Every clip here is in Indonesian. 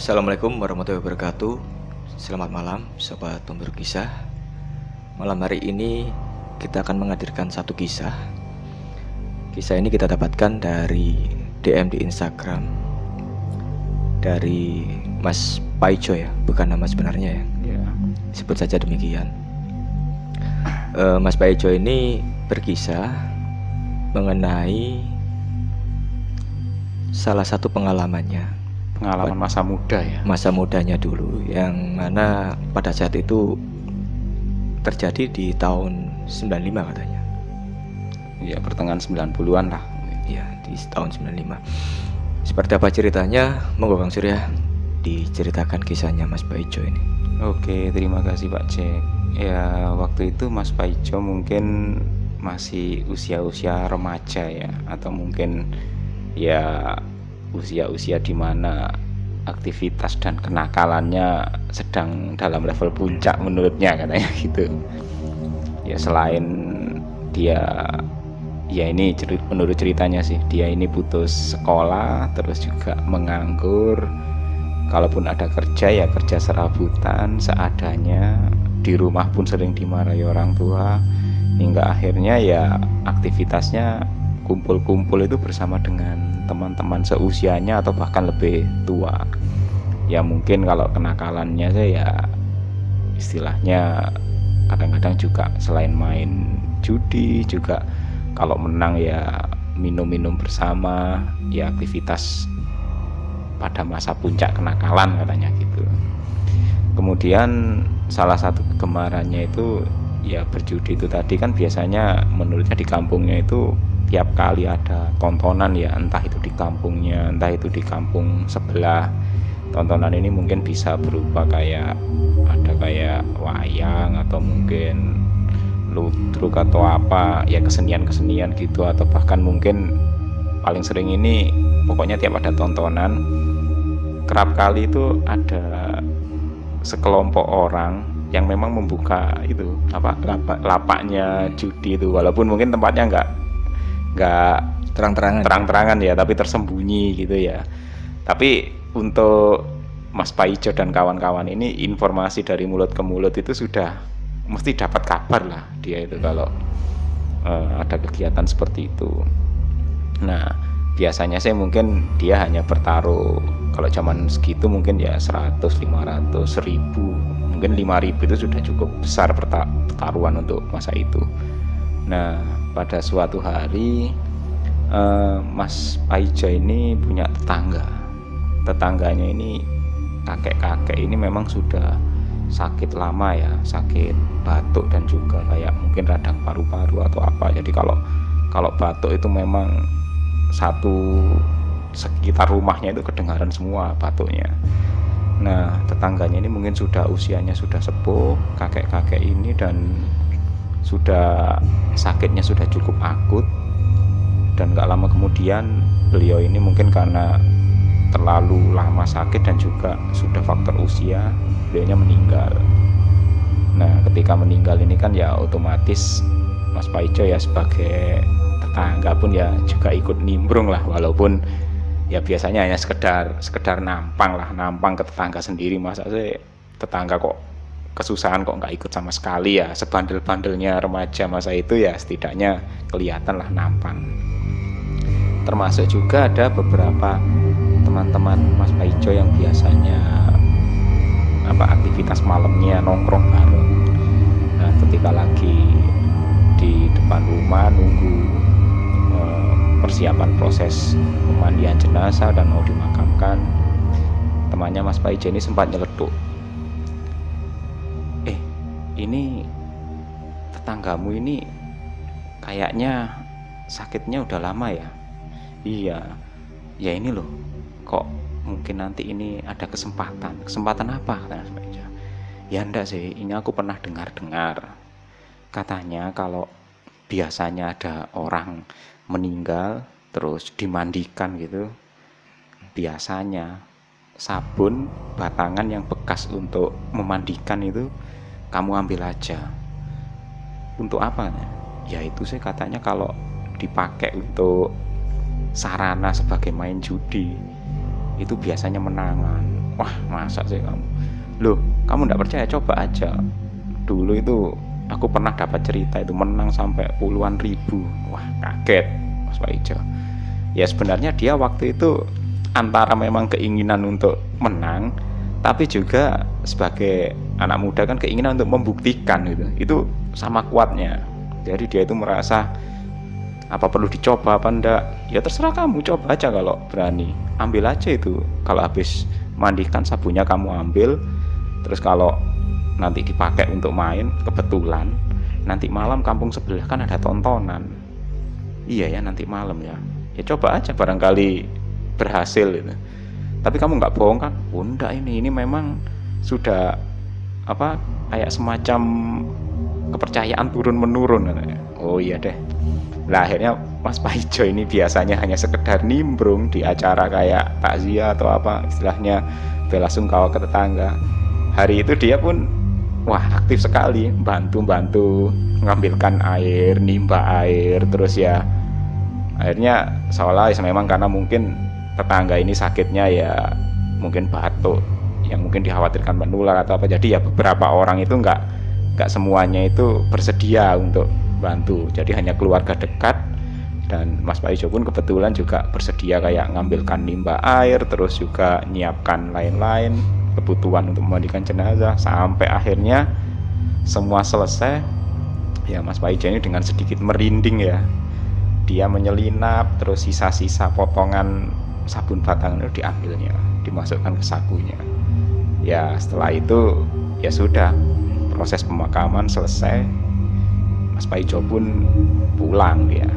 Assalamualaikum warahmatullahi wabarakatuh. Selamat malam Sobat Pemburu Kisah. Malam hari ini kita akan menghadirkan satu kisah. Kisah ini kita dapatkan dari DM di Instagram Dari Mas Paijo ya Bukan nama sebenarnya ya. Ya. Sebut saja demikian. Eh, Mas Paijo ini berkisah Mengenai Salah satu pengalamannya Pengalaman masa muda ya. masa mudanya dulu yang mana pada saat itu terjadi di tahun 95 katanya. Ya pertengahan 90-an lah. Ya, di tahun 95. Seperti apa ceritanya? Monggo Kang Surya diceritakan kisahnya Mas Baijo ini. Oke, terima kasih Pak Cek. Ya, waktu itu Mas Paijo mungkin masih usia-usia remaja ya atau mungkin ya usia-usia di mana aktivitas dan kenakalannya sedang dalam level puncak menurutnya katanya gitu. Ya selain dia ya ini ceri- menurut ceritanya sih dia ini putus sekolah terus juga menganggur kalaupun ada kerja ya kerja serabutan seadanya di rumah pun sering dimarahi orang tua hingga akhirnya ya aktivitasnya kumpul-kumpul itu bersama dengan teman-teman seusianya atau bahkan lebih tua. Ya mungkin kalau kenakalannya saya ya istilahnya kadang-kadang juga selain main judi juga kalau menang ya minum-minum bersama ya aktivitas pada masa puncak kenakalan katanya gitu. Kemudian salah satu kegemarannya itu ya berjudi itu tadi kan biasanya menurutnya di kampungnya itu tiap kali ada tontonan ya entah itu di kampungnya entah itu di kampung sebelah tontonan ini mungkin bisa berupa kayak ada kayak wayang atau mungkin ludruk atau apa ya kesenian-kesenian gitu atau bahkan mungkin paling sering ini pokoknya tiap ada tontonan kerap kali itu ada sekelompok orang yang memang membuka itu apa lapak, lapaknya judi itu walaupun mungkin tempatnya nggak nggak Terang-terangan. terang-terangan ya tapi tersembunyi gitu ya. Tapi untuk Mas Paijo dan kawan-kawan ini informasi dari mulut ke mulut itu sudah mesti dapat kabar lah dia itu kalau eh, ada kegiatan seperti itu. Nah biasanya saya mungkin dia hanya bertaruh kalau zaman segitu mungkin ya 100 500 1000 mungkin 5000 itu sudah cukup besar perta- pertaruhan untuk masa itu. Nah pada suatu hari eh, Mas Paijo ini punya tetangga. Tetangganya ini kakek-kakek ini memang sudah sakit lama ya sakit batuk dan juga kayak mungkin radang paru-paru atau apa. Jadi kalau kalau batuk itu memang satu sekitar rumahnya itu kedengaran semua batuknya. Nah tetangganya ini mungkin sudah usianya sudah sepuh kakek-kakek ini dan sudah sakitnya sudah cukup akut. Dan gak lama kemudian beliau ini mungkin karena terlalu lama sakit dan juga sudah faktor usia beliaunya meninggal. Nah ketika meninggal ini kan ya otomatis Mas Paijo ya sebagai tetangga pun ya juga ikut nimbrung lah. Walaupun ya biasanya hanya sekedar sekedar nampang lah. Nampang ke tetangga sendiri. Masa sih tetangga kok kesusahan kok nggak ikut sama sekali ya. Sebandel-bandelnya remaja masa itu ya setidaknya kelihatan lah nampang termasuk juga ada beberapa teman-teman Mas Paijo yang biasanya apa aktivitas malamnya nongkrong bareng. Nah ketika lagi di depan rumah nunggu eh, persiapan proses pemandian jenazah dan mau dimakamkan temannya Mas Paijo ini sempat nyeletuk ini tetanggamu ini kayaknya sakitnya udah lama ya? Iya. Ya ini loh kok mungkin nanti ini ada kesempatan. Kesempatan apa? Kata Mas Paijo ya enggak sih ini aku pernah dengar-dengar. Katanya kalau biasanya ada orang meninggal terus dimandikan gitu biasanya sabun batangan yang bekas untuk memandikan itu kamu ambil aja. Untuk apa ya itu sih katanya kalau dipakai untuk sarana sebagai main judi itu biasanya menangan. Wah masa sih kamu? Loh kamu nggak percaya? Coba aja. Dulu itu aku pernah dapat cerita itu menang sampai puluhan ribu. Wah kaget Mas Pak ya sebenarnya dia waktu itu antara memang keinginan untuk menang tapi juga sebagai anak muda kan keinginan untuk membuktikan gitu. Itu sama kuatnya. Jadi dia itu merasa apa perlu dicoba apa enggak ya terserah kamu coba aja kalau berani. Ambil aja itu. Kalau habis mandikan sabunnya kamu ambil terus kalau nanti dipakai untuk main kebetulan nanti malam kampung sebelah kan ada tontonan. Iya ya nanti malam ya. Ya coba aja barangkali berhasil itu tapi kamu nggak bohong kan? Oh, ini. Ini memang sudah apa kayak semacam kepercayaan turun menurun oh iya deh. Lah akhirnya Mas Paijo ini biasanya hanya sekedar nimbrung di acara kayak takziah atau apa istilahnya bela sungkawa ke tetangga. Hari itu dia pun wah aktif sekali. Bantu-bantu mengambilkan air nimba air terus ya akhirnya seolah memang karena mungkin tetangga ini sakitnya ya mungkin batuk yang mungkin dikhawatirkan menular atau apa. Jadi ya beberapa orang itu nggak nggak semuanya itu bersedia untuk bantu. Jadi hanya keluarga dekat dan Mas Pak Ijo pun kebetulan juga bersedia kayak ngambilkan nimba air terus juga nyiapkan lain-lain kebutuhan untuk memandikan jenazah. Sampai akhirnya semua selesai ya Mas Pak Ijo ini dengan sedikit merinding ya. Dia menyelinap terus sisa-sisa potongan sabun batang itu diambilnya dimasukkan ke sakunya. Ya setelah itu ya sudah proses pemakaman selesai. Mas Paijo pun pulang dia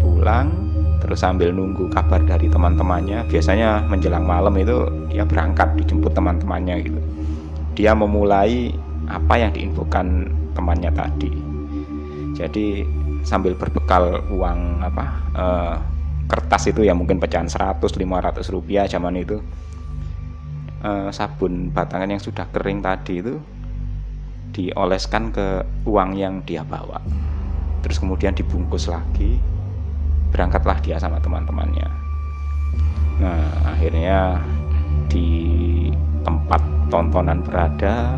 pulang terus sambil nunggu kabar dari teman-temannya. Biasanya menjelang malam itu dia berangkat dijemput teman-temannya gitu. Dia memulai apa yang diinfokan temannya tadi. Jadi sambil berbekal uang apa eh, kertas itu ya mungkin pecahan 100 500 rupiah zaman itu. Eh, sabun batangan yang sudah kering tadi itu dioleskan ke uang yang dia bawa. Terus kemudian dibungkus lagi berangkatlah dia sama teman-temannya. Nah akhirnya di tempat tontonan berada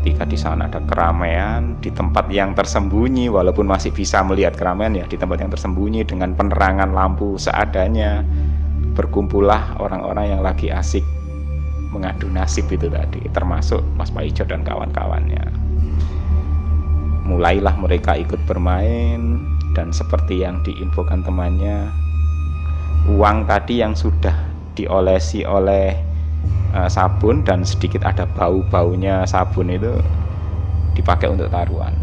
ketika di sana ada keramaian di tempat yang tersembunyi walaupun masih bisa melihat keramaian ya di tempat yang tersembunyi dengan penerangan lampu seadanya berkumpullah orang-orang yang lagi asik mengadu nasib itu tadi termasuk Mas Paijo dan kawan-kawannya. Mulailah mereka ikut bermain dan seperti yang diinfokan temannya uang tadi yang sudah diolesi oleh uh, sabun dan sedikit ada bau-baunya sabun itu dipakai untuk taruhan.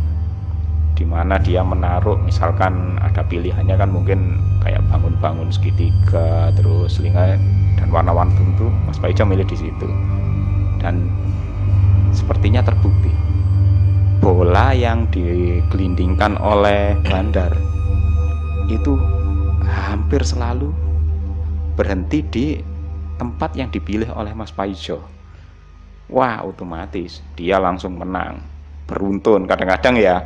Di mana dia menaruh misalkan ada pilihannya kan mungkin kayak bangun-bangun segitiga terus selingan dan warna-warna tentu Mas Paijo milih di situ. Dan sepertinya terbukti. Bola yang digelindingkan oleh Bandar itu hampir selalu berhenti di tempat yang dipilih oleh Mas Paijo. Wah otomatis dia langsung menang. Beruntun. Kadang-kadang ya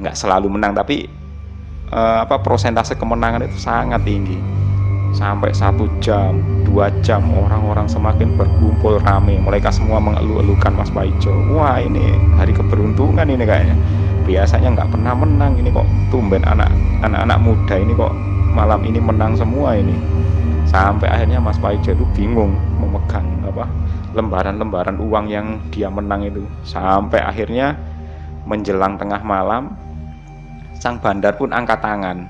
nggak selalu menang tapi eh, apa persentase kemenangan itu sangat tinggi. Sampai satu jam dua jam orang-orang semakin berkumpul rame. Mereka semua mengeluh-elukan Mas Paijo. Wah ini hari keberuntungan ini kayaknya. Biasanya nggak pernah menang. Ini kok tumben anak anak-anak muda ini kok malam ini menang semua ini. Sampai akhirnya Mas Paijo itu bingung memegang apa lembaran-lembaran uang yang dia menang itu. Sampai akhirnya menjelang tengah malam sang bandar pun angkat tangan.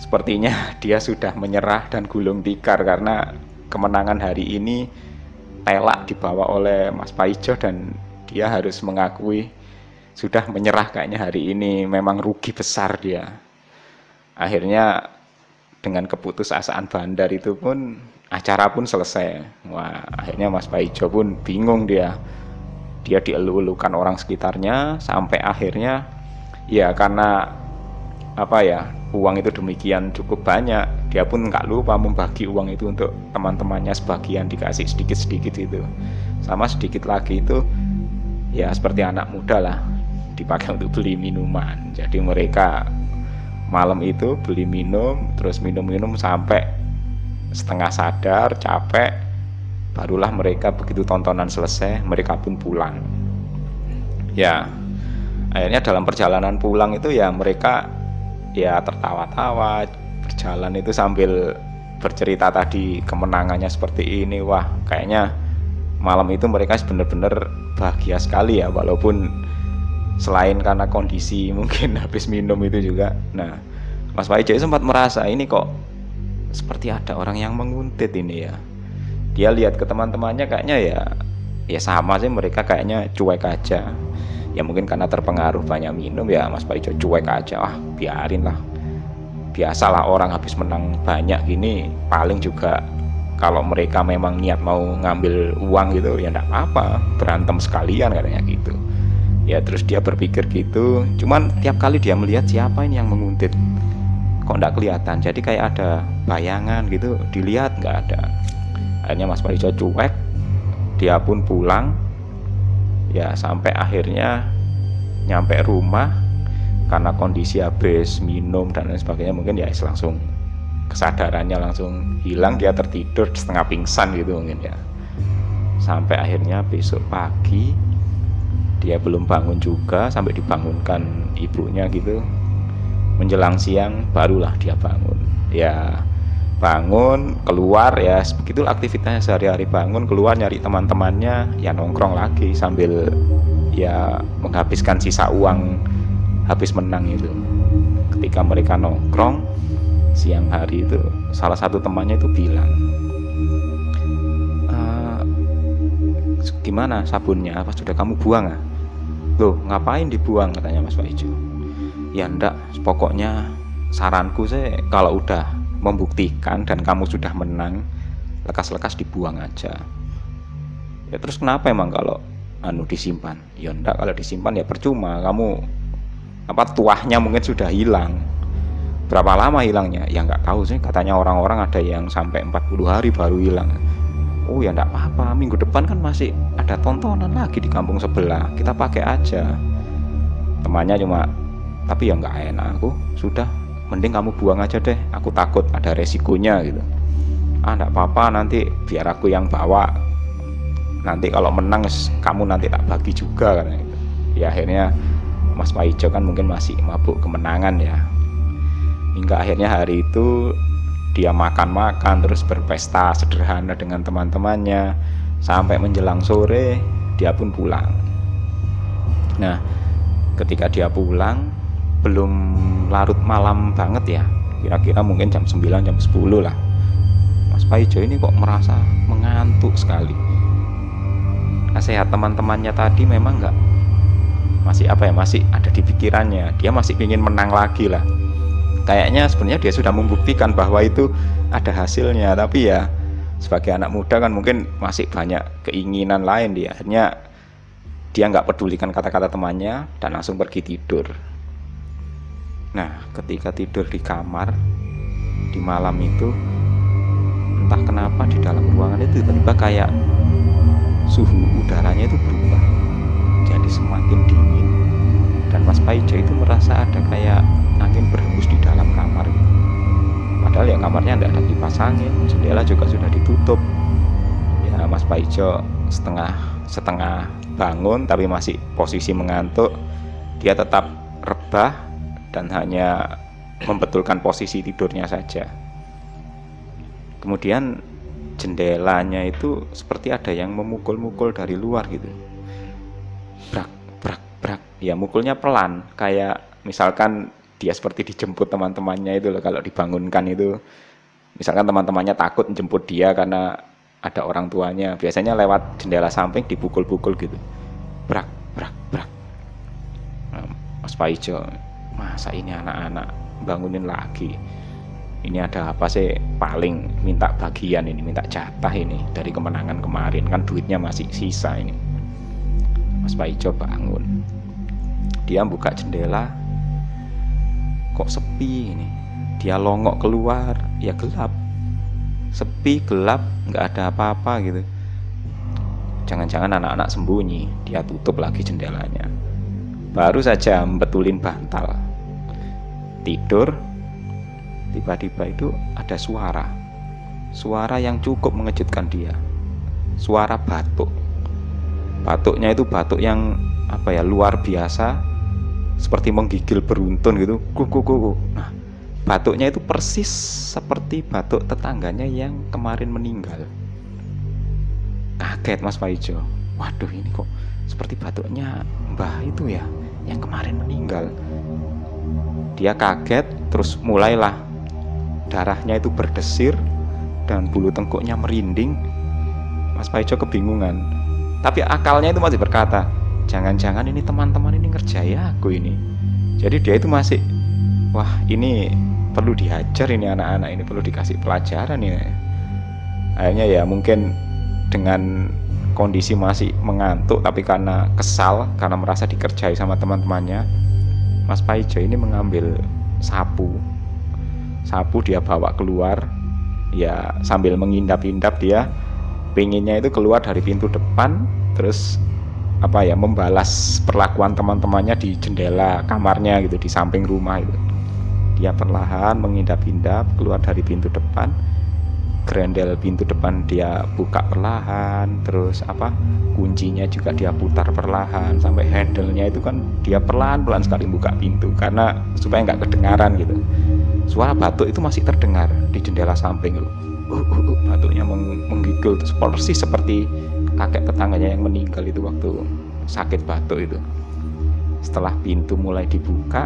Sepertinya dia sudah menyerah dan gulung tikar karena kemenangan hari ini telak dibawa oleh Mas Paijo dan dia harus mengakui sudah menyerah kayaknya hari ini. Memang rugi besar dia. Akhirnya dengan keputusasaan bandar itu pun acara pun selesai. Wah akhirnya Mas Paijo pun bingung dia. Dia dielu-elukan orang sekitarnya sampai akhirnya ya karena apa ya uang itu demikian cukup banyak dia pun nggak lupa membagi uang itu untuk teman-temannya sebagian dikasih sedikit-sedikit itu. Sama sedikit lagi itu ya seperti anak muda lah dipakai untuk beli minuman. Jadi mereka malam itu beli minum terus minum-minum sampai setengah sadar capek. Barulah mereka begitu tontonan selesai mereka pun pulang. Ya akhirnya dalam perjalanan pulang itu ya mereka ya tertawa-tawa berjalan itu sambil bercerita tadi kemenangannya seperti ini. Wah kayaknya malam itu mereka benar-benar bahagia sekali ya walaupun selain karena kondisi mungkin habis minum itu juga. Nah Mas Pak sempat merasa ini kok seperti ada orang yang menguntit ini ya. Dia lihat ke teman-temannya kayaknya ya ya sama sih mereka kayaknya cuek aja. Ya mungkin karena terpengaruh banyak minum ya Mas Paijo cuek aja. Ah biarin lah. Biasalah orang habis menang banyak gini paling juga kalau mereka memang niat mau ngambil uang gitu ya enggak apa berantem sekalian katanya gitu ya terus dia berpikir gitu. Cuman tiap kali dia melihat siapa ini yang menguntit kok enggak kelihatan? Jadi kayak ada bayangan gitu dilihat nggak ada. Akhirnya Mas Parijo cuek dia pun pulang. Ya sampai akhirnya nyampe rumah karena kondisi habis minum dan lain sebagainya mungkin ya langsung kesadarannya langsung hilang dia tertidur setengah pingsan gitu mungkin ya. Sampai akhirnya besok pagi dia belum bangun juga sampai dibangunkan ibunya gitu. Menjelang siang barulah dia bangun. Ya bangun keluar ya. Begitu aktivitasnya sehari-hari bangun keluar nyari teman-temannya ya nongkrong lagi sambil ya menghabiskan sisa uang habis menang itu. Ketika mereka nongkrong siang hari itu salah satu temannya itu bilang e, gimana sabunnya? Apa sudah kamu buang ah loh ngapain dibuang? Katanya Mas Ijo ya ndak pokoknya saranku sih kalau udah membuktikan dan kamu sudah menang lekas-lekas dibuang aja. Ya terus kenapa emang kalau anu disimpan? Ya enggak kalau disimpan ya percuma. Kamu apa tuahnya mungkin sudah hilang. Berapa lama hilangnya? Ya nggak tahu sih. Katanya orang-orang ada yang sampai 40 hari baru hilang oh ya enggak apa-apa. Minggu depan kan masih ada tontonan lagi di kampung sebelah. Kita pakai aja. Temannya cuma tapi ya nggak enak aku sudah mending kamu buang aja deh. Aku takut ada resikonya gitu. Ah enggak apa-apa nanti biar aku yang bawa. Nanti kalau menang kamu nanti tak bagi juga kan ya akhirnya Mas Paijo kan mungkin masih mabuk kemenangan ya. Hingga akhirnya hari itu dia makan-makan terus berpesta sederhana dengan teman-temannya. Sampai menjelang sore dia pun pulang. Nah ketika dia pulang belum larut malam banget ya. Kira-kira mungkin jam 9 jam 10 lah. Mas Paijo ini kok merasa mengantuk sekali. Nasihat teman-temannya tadi memang nggak masih apa ya masih ada di pikirannya. Dia masih ingin menang lagi lah kayaknya sebenarnya dia sudah membuktikan bahwa itu ada hasilnya. Tapi ya sebagai anak muda kan mungkin masih banyak keinginan lain dia. Akhirnya dia nggak pedulikan kata-kata temannya dan langsung pergi tidur. Nah, ketika tidur di kamar di malam itu, entah kenapa di dalam ruangan itu tiba-tiba kayak suhu udaranya itu berubah, jadi semakin dingin. Dan Mas Paijo itu merasa ada kayak kamarnya tidak ada dipasangin, jendela juga sudah ditutup. Ya Mas Paijo setengah setengah bangun tapi masih posisi mengantuk. Dia tetap rebah dan hanya membetulkan posisi tidurnya saja. Kemudian jendelanya itu seperti ada yang memukul-mukul dari luar gitu. Brak, brak, brak. Ya mukulnya pelan, kayak misalkan dia seperti dijemput teman-temannya itu loh kalau dibangunkan itu. Misalkan teman-temannya takut menjemput dia karena ada orang tuanya. Biasanya lewat jendela samping dipukul-pukul gitu. Brak, brak, brak. Nah, Mas Paijo masa ini anak-anak bangunin lagi ini ada apa sih paling minta bagian ini minta jatah ini dari kemenangan kemarin kan duitnya masih sisa ini Mas Paijo bangun dia buka jendela kok sepi ini. Dia longok keluar ya gelap. Sepi gelap nggak ada apa-apa gitu. Jangan-jangan anak-anak sembunyi dia tutup lagi jendelanya. Baru saja membetulin bantal. Tidur tiba-tiba itu ada suara. Suara yang cukup mengejutkan dia. Suara batuk. Batuknya itu batuk yang apa ya luar biasa seperti menggigil beruntun gitu. Kuku kuku nah batuknya itu persis seperti batuk tetangganya yang kemarin meninggal. Kaget Mas Paijo. Waduh ini kok seperti batuknya mbah itu ya yang kemarin meninggal. Dia kaget terus mulailah darahnya itu berdesir dan bulu tengkuknya merinding. Mas Paijo kebingungan. Tapi akalnya itu masih berkata jangan-jangan ini teman-teman ini ngerjai aku ini. Jadi dia itu masih wah ini perlu dihajar ini anak-anak ini perlu dikasih pelajaran ya akhirnya ya mungkin dengan kondisi masih mengantuk tapi karena kesal karena merasa dikerjai sama teman-temannya Mas Paijo ini mengambil sapu. Sapu dia bawa keluar ya sambil mengindap-indap dia. Pinginnya itu keluar dari pintu depan terus apa ya membalas perlakuan teman-temannya di jendela kamarnya gitu di samping rumah itu. Dia perlahan mengindap-indap keluar dari pintu depan grendel pintu depan dia buka perlahan terus apa kuncinya juga dia putar perlahan sampai handle-nya itu kan dia perlahan-pelan sekali buka pintu karena supaya nggak kedengaran gitu. Suara batuk itu masih terdengar di jendela samping loh uh, uh, uh, batuknya menggigil terus persis seperti kakek tetangganya yang meninggal itu waktu sakit batuk itu. Setelah pintu mulai dibuka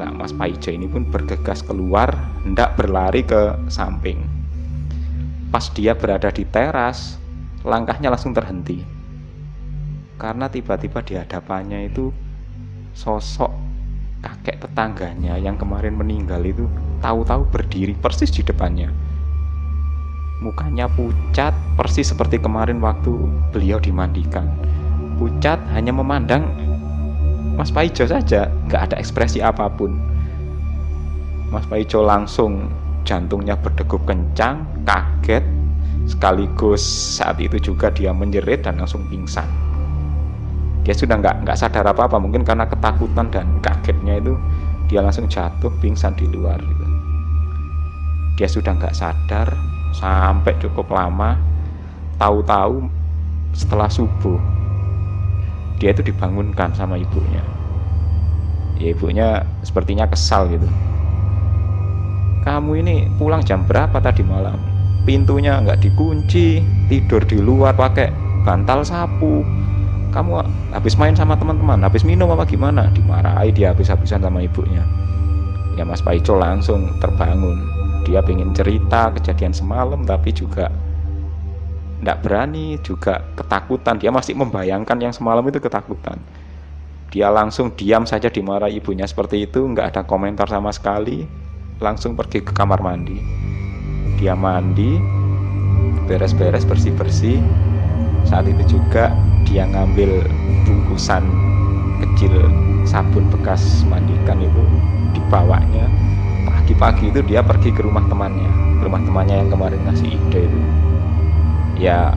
nah Mas Paijo ini pun bergegas keluar hendak berlari ke samping. Pas dia berada di teras langkahnya langsung terhenti. Karena tiba-tiba di hadapannya itu sosok kakek tetangganya yang kemarin meninggal itu tahu-tahu berdiri persis di depannya Mukanya pucat persis seperti kemarin waktu beliau dimandikan. Pucat hanya memandang Mas Paijo saja, nggak ada ekspresi apa pun. Mas Paijo langsung jantungnya berdegup kencang, kaget, sekaligus saat itu juga dia menjerit dan langsung pingsan. Dia sudah nggak nggak sadar apa apa, mungkin karena ketakutan dan kagetnya itu dia langsung jatuh pingsan di luar. Gitu. Dia sudah nggak sadar, sampai cukup lama tahu-tahu setelah subuh dia itu dibangunkan sama ibunya. Ya ibunya sepertinya kesal gitu. Kamu ini pulang jam berapa tadi malam? Pintunya nggak dikunci tidur di luar pakai bantal sapu. Kamu habis main sama teman-teman habis minum apa gimana? Dimarahi dia habis-habisan sama ibunya. Ya Mas Paico langsung terbangun dia ingin cerita kejadian semalam tapi juga tidak berani juga ketakutan. Dia masih membayangkan yang semalam itu ketakutan. Dia langsung diam saja dimarahi ibunya seperti itu nggak ada komentar sama sekali. Langsung pergi ke kamar mandi. Dia mandi beres-beres bersih-bersih. Saat itu juga dia ngambil bungkusan kecil sabun bekas mandikan itu dibawanya pagi-pagi itu dia pergi ke rumah temannya. Rumah temannya yang kemarin ngasih ide itu. Ya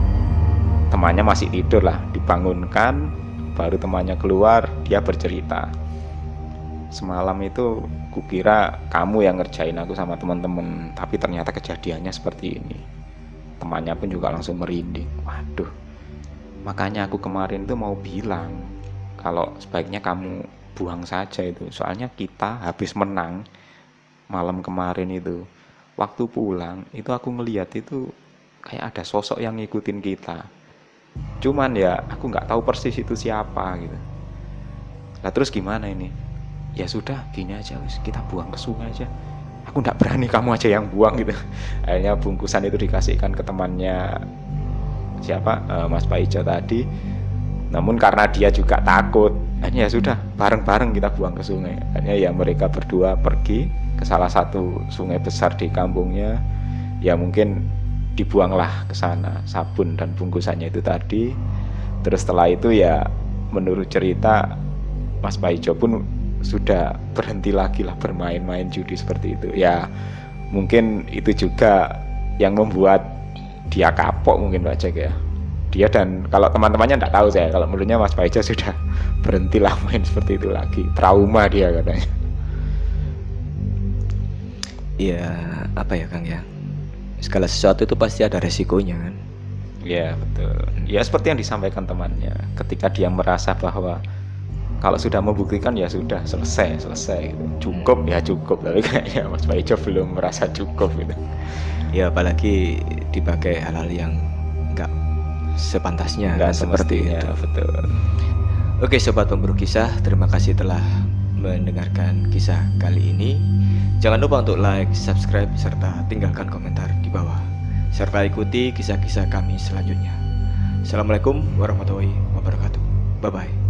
temannya masih tidur lah dibangunkan baru temannya keluar dia bercerita. Semalam itu kukira kamu yang ngerjain aku sama teman-teman tapi ternyata kejadiannya seperti ini. Temannya pun juga langsung merinding. Waduh. Makanya aku kemarin tuh mau bilang kalau sebaiknya kamu buang saja itu. Soalnya kita habis menang malam kemarin itu. Waktu pulang itu aku ngeliat itu kayak ada sosok yang ngikutin kita. Cuman ya aku nggak tahu persis itu siapa gitu. Lah terus gimana ini? Ya sudah gini aja wis. Kita buang ke sungai aja. Aku nggak berani kamu aja yang buang gitu. Akhirnya bungkusan itu dikasihkan ke temannya siapa? Uh, Mas Paijo tadi. Namun karena dia juga takut. Akhirnya ya sudah bareng-bareng kita buang ke sungai. Akhirnya ya mereka berdua pergi ke salah satu sungai besar di kampungnya ya mungkin dibuanglah ke sana sabun dan bungkusannya itu tadi. Terus setelah itu ya menurut cerita Mas Paijo pun sudah berhenti lagi lah bermain-main judi seperti itu. Ya mungkin itu juga yang membuat dia kapok mungkin Pak Cek ya. Dia dan kalau teman-temannya tidak tahu saya kalau menurutnya Mas Paijo sudah berhentilah main seperti itu lagi. Trauma dia katanya ya apa ya Kang ya segala sesuatu itu pasti ada resikonya kan Ya betul. Ya seperti yang disampaikan temannya, ketika dia merasa bahwa kalau sudah membuktikan ya sudah selesai selesai gitu. cukup ya cukup tapi kayaknya Mas Paijo belum merasa cukup gitu. Ya apalagi dipakai hal-hal yang enggak sepantasnya Enggak seperti semestinya, itu. betul. Oke sobat pemburu kisah, terima kasih telah mendengarkan kisah kali ini. Jangan lupa untuk like, subscribe, serta tinggalkan komentar di bawah. Serta ikuti kisah-kisah kami selanjutnya. Assalamualaikum warahmatullahi wabarakatuh. Bye-bye.